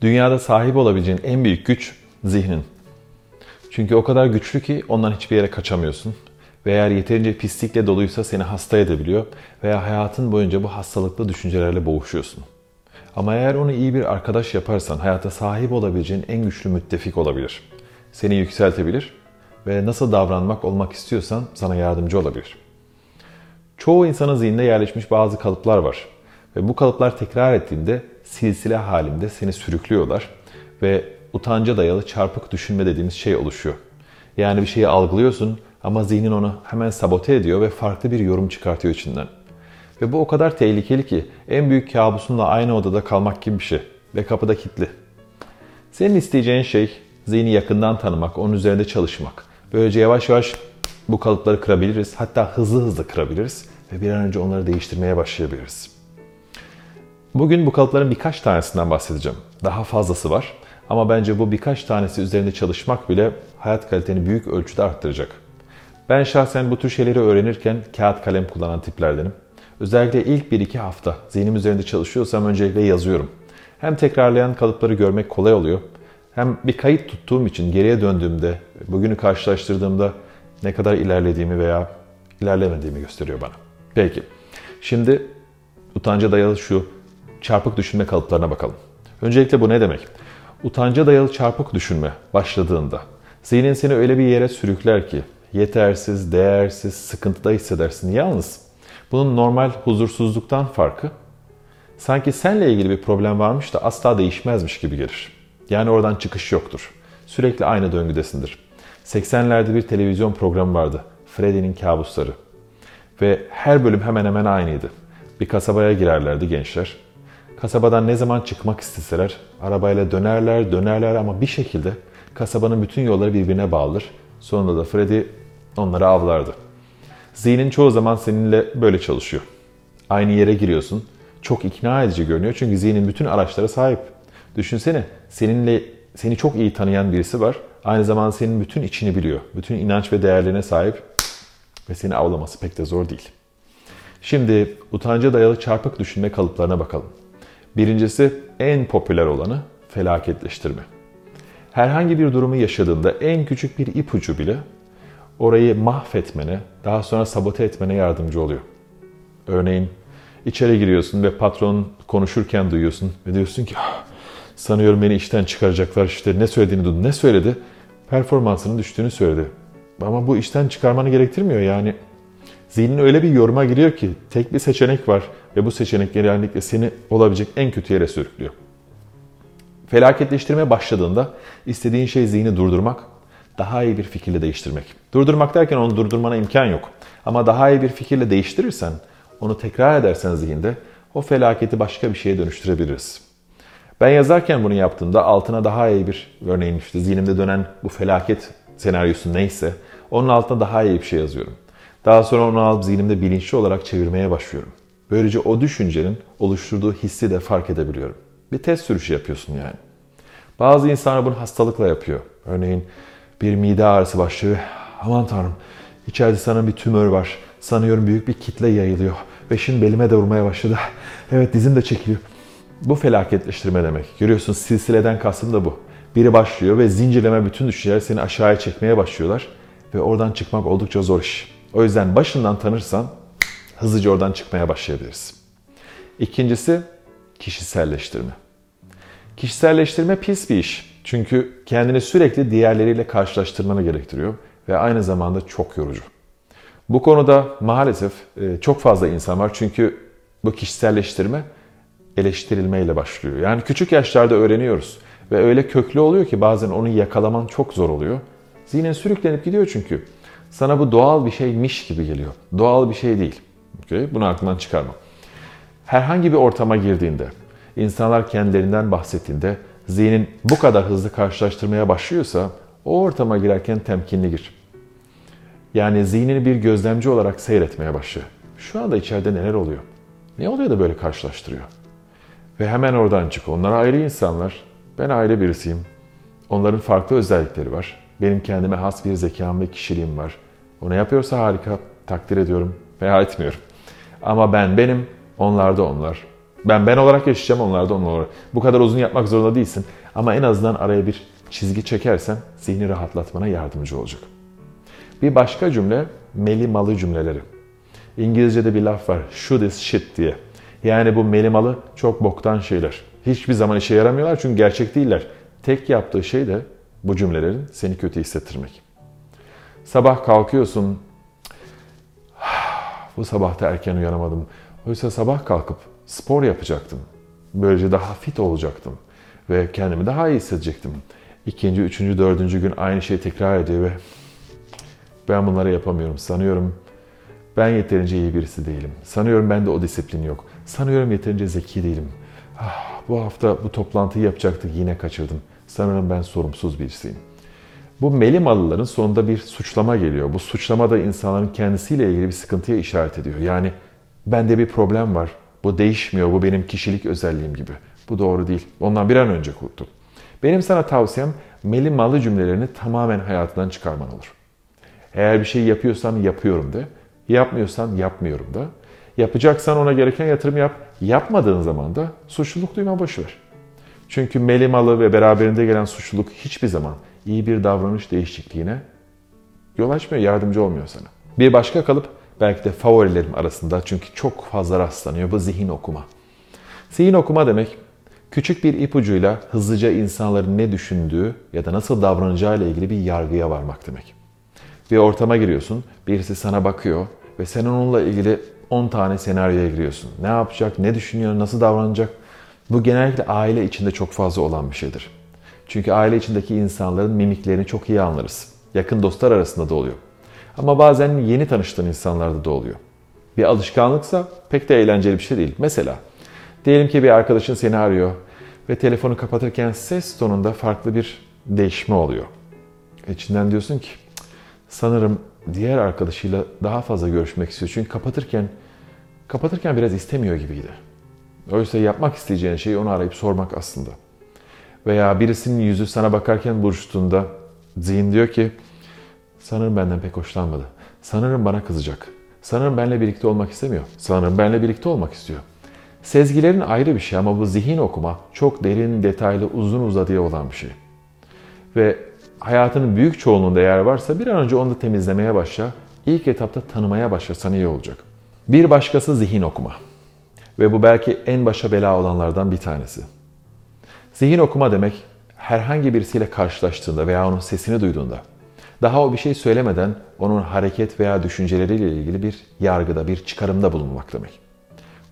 Dünyada sahip olabileceğin en büyük güç zihnin. Çünkü o kadar güçlü ki ondan hiçbir yere kaçamıyorsun. Ve eğer yeterince pislikle doluysa seni hasta edebiliyor veya hayatın boyunca bu hastalıklı düşüncelerle boğuşuyorsun. Ama eğer onu iyi bir arkadaş yaparsan hayata sahip olabileceğin en güçlü müttefik olabilir. Seni yükseltebilir ve nasıl davranmak olmak istiyorsan sana yardımcı olabilir. Çoğu insanın zihninde yerleşmiş bazı kalıplar var. Ve bu kalıplar tekrar ettiğinde silsile halinde seni sürüklüyorlar ve utanca dayalı çarpık düşünme dediğimiz şey oluşuyor. Yani bir şeyi algılıyorsun ama zihnin onu hemen sabote ediyor ve farklı bir yorum çıkartıyor içinden. Ve bu o kadar tehlikeli ki en büyük kabusunla aynı odada kalmak gibi bir şey ve kapıda kilitli. Senin isteyeceğin şey zihni yakından tanımak, onun üzerinde çalışmak. Böylece yavaş yavaş bu kalıpları kırabiliriz. Hatta hızlı hızlı kırabiliriz ve bir an önce onları değiştirmeye başlayabiliriz. Bugün bu kalıpların birkaç tanesinden bahsedeceğim. Daha fazlası var. Ama bence bu birkaç tanesi üzerinde çalışmak bile hayat kaliteni büyük ölçüde arttıracak. Ben şahsen bu tür şeyleri öğrenirken kağıt kalem kullanan tiplerdenim. Özellikle ilk 1-2 hafta zihnim üzerinde çalışıyorsam öncelikle yazıyorum. Hem tekrarlayan kalıpları görmek kolay oluyor. Hem bir kayıt tuttuğum için geriye döndüğümde, bugünü karşılaştırdığımda ne kadar ilerlediğimi veya ilerlemediğimi gösteriyor bana. Peki, şimdi utanca dayalı şu çarpık düşünme kalıplarına bakalım. Öncelikle bu ne demek? Utanca dayalı çarpık düşünme başladığında zihnin seni öyle bir yere sürükler ki yetersiz, değersiz, sıkıntıda hissedersin. Yalnız bunun normal huzursuzluktan farkı sanki senle ilgili bir problem varmış da asla değişmezmiş gibi gelir. Yani oradan çıkış yoktur. Sürekli aynı döngüdesindir. 80'lerde bir televizyon programı vardı. Freddy'nin kabusları. Ve her bölüm hemen hemen aynıydı. Bir kasabaya girerlerdi gençler. Kasabadan ne zaman çıkmak isteseler arabayla dönerler dönerler ama bir şekilde kasabanın bütün yolları birbirine bağlıdır. Sonunda da Freddy onları avlardı. Zihnin çoğu zaman seninle böyle çalışıyor. Aynı yere giriyorsun. Çok ikna edici görünüyor çünkü zihnin bütün araçlara sahip. Düşünsene seninle seni çok iyi tanıyan birisi var. Aynı zamanda senin bütün içini biliyor. Bütün inanç ve değerlerine sahip ve seni avlaması pek de zor değil. Şimdi utanca dayalı çarpık düşünme kalıplarına bakalım. Birincisi en popüler olanı felaketleştirme. Herhangi bir durumu yaşadığında en küçük bir ipucu bile orayı mahvetmene, daha sonra sabote etmene yardımcı oluyor. Örneğin içeri giriyorsun ve patron konuşurken duyuyorsun ve diyorsun ki "Ah, sanıyorum beni işten çıkaracaklar işte ne söylediğini duydum. Ne söyledi? Performansının düştüğünü söyledi. Ama bu işten çıkarmanı gerektirmiyor yani. Zihnin öyle bir yoruma giriyor ki tek bir seçenek var ve bu seçenek genellikle seni olabilecek en kötü yere sürüklüyor. Felaketleştirmeye başladığında istediğin şey zihni durdurmak, daha iyi bir fikirle değiştirmek. Durdurmak derken onu durdurmana imkan yok. Ama daha iyi bir fikirle değiştirirsen, onu tekrar edersen zihinde o felaketi başka bir şeye dönüştürebiliriz. Ben yazarken bunu yaptığımda altına daha iyi bir örneğin işte zihnimde dönen bu felaket senaryosu neyse onun altına daha iyi bir şey yazıyorum. Daha sonra onu alıp zihnimde bilinçli olarak çevirmeye başlıyorum. Böylece o düşüncenin oluşturduğu hissi de fark edebiliyorum. Bir test sürüşü yapıyorsun yani. Bazı insanlar bunu hastalıkla yapıyor. Örneğin bir mide ağrısı başlıyor. Aman tanrım içeride sana bir tümör var. Sanıyorum büyük bir kitle yayılıyor. Ve şimdi belime de vurmaya başladı. Evet dizim de çekiliyor. Bu felaketleştirme demek. Görüyorsun silsileden kastım da bu. Biri başlıyor ve zincirleme bütün düşünceler seni aşağıya çekmeye başlıyorlar. Ve oradan çıkmak oldukça zor iş. O yüzden başından tanırsan hızlıca oradan çıkmaya başlayabiliriz. İkincisi kişiselleştirme. Kişiselleştirme pis bir iş. Çünkü kendini sürekli diğerleriyle karşılaştırmanı gerektiriyor ve aynı zamanda çok yorucu. Bu konuda maalesef e, çok fazla insan var çünkü bu kişiselleştirme eleştirilmeyle başlıyor. Yani küçük yaşlarda öğreniyoruz ve öyle köklü oluyor ki bazen onu yakalaman çok zor oluyor. Zihnin sürüklenip gidiyor çünkü. Sana bu doğal bir şeymiş gibi geliyor. Doğal bir şey değil. Okay? Bunu aklından çıkarma. Herhangi bir ortama girdiğinde, insanlar kendilerinden bahsettiğinde zihnin bu kadar hızlı karşılaştırmaya başlıyorsa o ortama girerken temkinli gir. Yani zihnini bir gözlemci olarak seyretmeye başla. Şu anda içeride neler oluyor? Ne oluyor da böyle karşılaştırıyor? Ve hemen oradan çık. Onlar ayrı insanlar. Ben ayrı birisiyim. Onların farklı özellikleri var. Benim kendime has bir zekam ve kişiliğim var. O ne yapıyorsa harika, takdir ediyorum veya etmiyorum. Ama ben benim, onlar da onlar. Ben ben olarak yaşayacağım onlar da onlar. Bu kadar uzun yapmak zorunda değilsin. Ama en azından araya bir çizgi çekersen zihni rahatlatmana yardımcı olacak. Bir başka cümle melimalı cümleleri. İngilizce'de bir laf var. Should is shit diye. Yani bu melimalı çok boktan şeyler. Hiçbir zaman işe yaramıyorlar çünkü gerçek değiller. Tek yaptığı şey de bu cümlelerin seni kötü hissettirmek. Sabah kalkıyorsun. Bu sabah da erken uyanamadım. Oysa sabah kalkıp spor yapacaktım. Böylece daha fit olacaktım. Ve kendimi daha iyi hissedecektim. İkinci, üçüncü, dördüncü gün aynı şeyi tekrar ediyor ve ben bunları yapamıyorum. Sanıyorum ben yeterince iyi birisi değilim. Sanıyorum bende o disiplin yok. Sanıyorum yeterince zeki değilim. Ah, bu hafta bu toplantıyı yapacaktık yine kaçırdım. Sanırım ben sorumsuz birisiyim. Bu melimalıların sonunda bir suçlama geliyor. Bu suçlama da insanların kendisiyle ilgili bir sıkıntıya işaret ediyor. Yani bende bir problem var. Bu değişmiyor. Bu benim kişilik özelliğim gibi. Bu doğru değil. Ondan bir an önce kurtul. Benim sana tavsiyem melimalı cümlelerini tamamen hayatından çıkarman olur. Eğer bir şey yapıyorsan yapıyorum de. Yapmıyorsan yapmıyorum da. Yapacaksan ona gereken yatırım yap. Yapmadığın zaman da suçluluk duyma boşver. Çünkü melimalı ve beraberinde gelen suçluluk hiçbir zaman iyi bir davranış değişikliğine yol açmıyor, yardımcı olmuyor sana. Bir başka kalıp belki de favorilerim arasında çünkü çok fazla rastlanıyor bu zihin okuma. Zihin okuma demek küçük bir ipucuyla hızlıca insanların ne düşündüğü ya da nasıl davranacağı ile ilgili bir yargıya varmak demek. Bir ortama giriyorsun, birisi sana bakıyor ve sen onunla ilgili 10 tane senaryoya giriyorsun. Ne yapacak, ne düşünüyor, nasıl davranacak? Bu genellikle aile içinde çok fazla olan bir şeydir. Çünkü aile içindeki insanların mimiklerini çok iyi anlarız. Yakın dostlar arasında da oluyor. Ama bazen yeni tanıştığın insanlarda da oluyor. Bir alışkanlıksa pek de eğlenceli bir şey değil. Mesela diyelim ki bir arkadaşın seni arıyor ve telefonu kapatırken ses tonunda farklı bir değişme oluyor. İçinden diyorsun ki sanırım diğer arkadaşıyla daha fazla görüşmek istiyor. Çünkü kapatırken kapatırken biraz istemiyor gibiydi. Oysa yapmak isteyeceğin şeyi onu arayıp sormak aslında. Veya birisinin yüzü sana bakarken buruştuğunda zihin diyor ki sanırım benden pek hoşlanmadı. Sanırım bana kızacak. Sanırım benimle birlikte olmak istemiyor. Sanırım benimle birlikte olmak istiyor. Sezgilerin ayrı bir şey ama bu zihin okuma çok derin, detaylı, uzun uzadıya olan bir şey. Ve hayatının büyük çoğunluğunda eğer varsa bir an önce onu da temizlemeye başla. İlk etapta tanımaya başlasan iyi olacak. Bir başkası zihin okuma. Ve bu belki en başa bela olanlardan bir tanesi. Zihin okuma demek herhangi birisiyle karşılaştığında veya onun sesini duyduğunda daha o bir şey söylemeden onun hareket veya düşünceleriyle ilgili bir yargıda, bir çıkarımda bulunmak demek.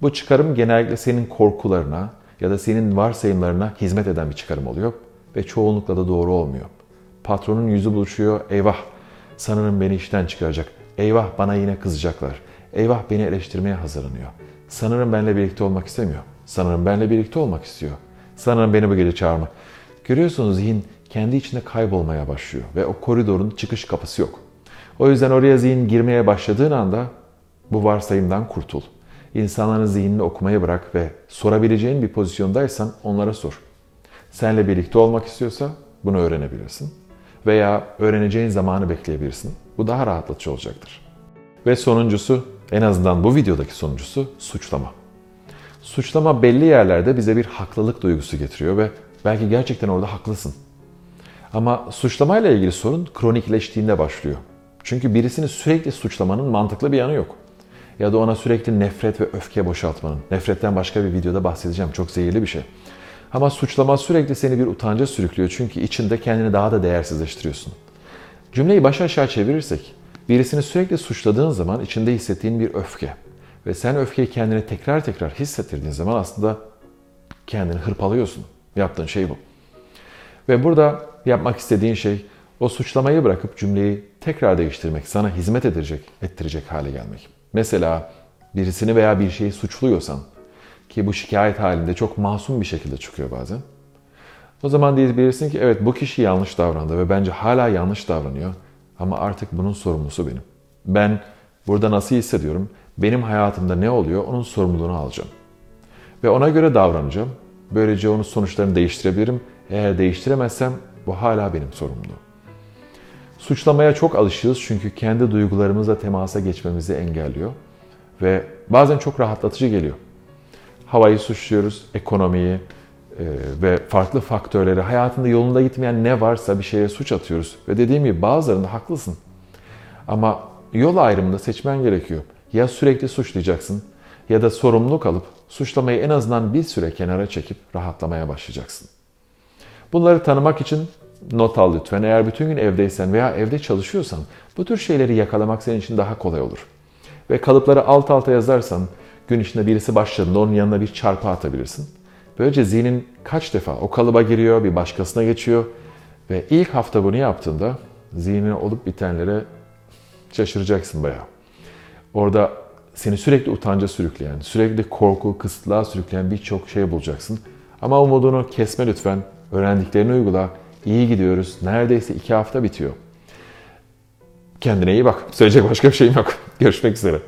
Bu çıkarım genellikle senin korkularına ya da senin varsayımlarına hizmet eden bir çıkarım oluyor ve çoğunlukla da doğru olmuyor. Patronun yüzü buluşuyor, eyvah sanırım beni işten çıkaracak, eyvah bana yine kızacaklar, eyvah beni eleştirmeye hazırlanıyor. Sanırım benimle birlikte olmak istemiyor, sanırım benimle birlikte olmak istiyor, sanırım beni bu gece çağırma. Görüyorsunuz zihin kendi içinde kaybolmaya başlıyor ve o koridorun çıkış kapısı yok. O yüzden oraya zihin girmeye başladığın anda bu varsayımdan kurtul. İnsanların zihnini okumayı bırak ve sorabileceğin bir pozisyondaysan onlara sor. Seninle birlikte olmak istiyorsa bunu öğrenebilirsin. Veya öğreneceğin zamanı bekleyebilirsin. Bu daha rahatlatıcı olacaktır. Ve sonuncusu, en azından bu videodaki sonuncusu suçlama. Suçlama belli yerlerde bize bir haklılık duygusu getiriyor ve belki gerçekten orada haklısın. Ama suçlamayla ilgili sorun kronikleştiğinde başlıyor. Çünkü birisini sürekli suçlamanın mantıklı bir yanı yok. Ya da ona sürekli nefret ve öfke boşaltmanın. Nefretten başka bir videoda bahsedeceğim. Çok zehirli bir şey. Ama suçlama sürekli seni bir utanca sürüklüyor. Çünkü içinde kendini daha da değersizleştiriyorsun. Cümleyi baş aşağı çevirirsek, birisini sürekli suçladığın zaman içinde hissettiğin bir öfke. Ve sen öfkeyi kendine tekrar tekrar hissettirdiğin zaman aslında kendini hırpalıyorsun. Yaptığın şey bu. Ve burada yapmak istediğin şey o suçlamayı bırakıp cümleyi tekrar değiştirmek, sana hizmet edecek, ettirecek hale gelmek. Mesela birisini veya bir şeyi suçluyorsan ki bu şikayet halinde çok masum bir şekilde çıkıyor bazen. O zaman diyebilirsin ki evet bu kişi yanlış davrandı ve bence hala yanlış davranıyor ama artık bunun sorumlusu benim. Ben burada nasıl hissediyorum? Benim hayatımda ne oluyor? Onun sorumluluğunu alacağım. Ve ona göre davranacağım. Böylece onun sonuçlarını değiştirebilirim. Eğer değiştiremezsem bu hala benim sorumluluğum. Suçlamaya çok alışığız çünkü kendi duygularımızla temasa geçmemizi engelliyor ve bazen çok rahatlatıcı geliyor. havayı suçluyoruz, ekonomiyi ve farklı faktörleri, hayatında yolunda gitmeyen ne varsa bir şeye suç atıyoruz. Ve dediğim gibi bazılarında haklısın. Ama yol ayrımında seçmen gerekiyor. Ya sürekli suçlayacaksın ya da sorumluluk alıp suçlamayı en azından bir süre kenara çekip rahatlamaya başlayacaksın. Bunları tanımak için not al lütfen. Eğer bütün gün evdeysen veya evde çalışıyorsan bu tür şeyleri yakalamak senin için daha kolay olur. Ve kalıpları alt alta yazarsan gün içinde birisi başladığında onun yanına bir çarpı atabilirsin. Böylece zihnin kaç defa o kalıba giriyor, bir başkasına geçiyor ve ilk hafta bunu yaptığında zihnine olup bitenlere şaşıracaksın bayağı. Orada seni sürekli utanca sürükleyen, sürekli korku, kısıtlığa sürükleyen birçok şey bulacaksın. Ama umudunu kesme lütfen. Öğrendiklerini uygula. İyi gidiyoruz. Neredeyse iki hafta bitiyor. Kendine iyi bak. Söyleyecek başka bir şeyim yok. Görüşmek üzere.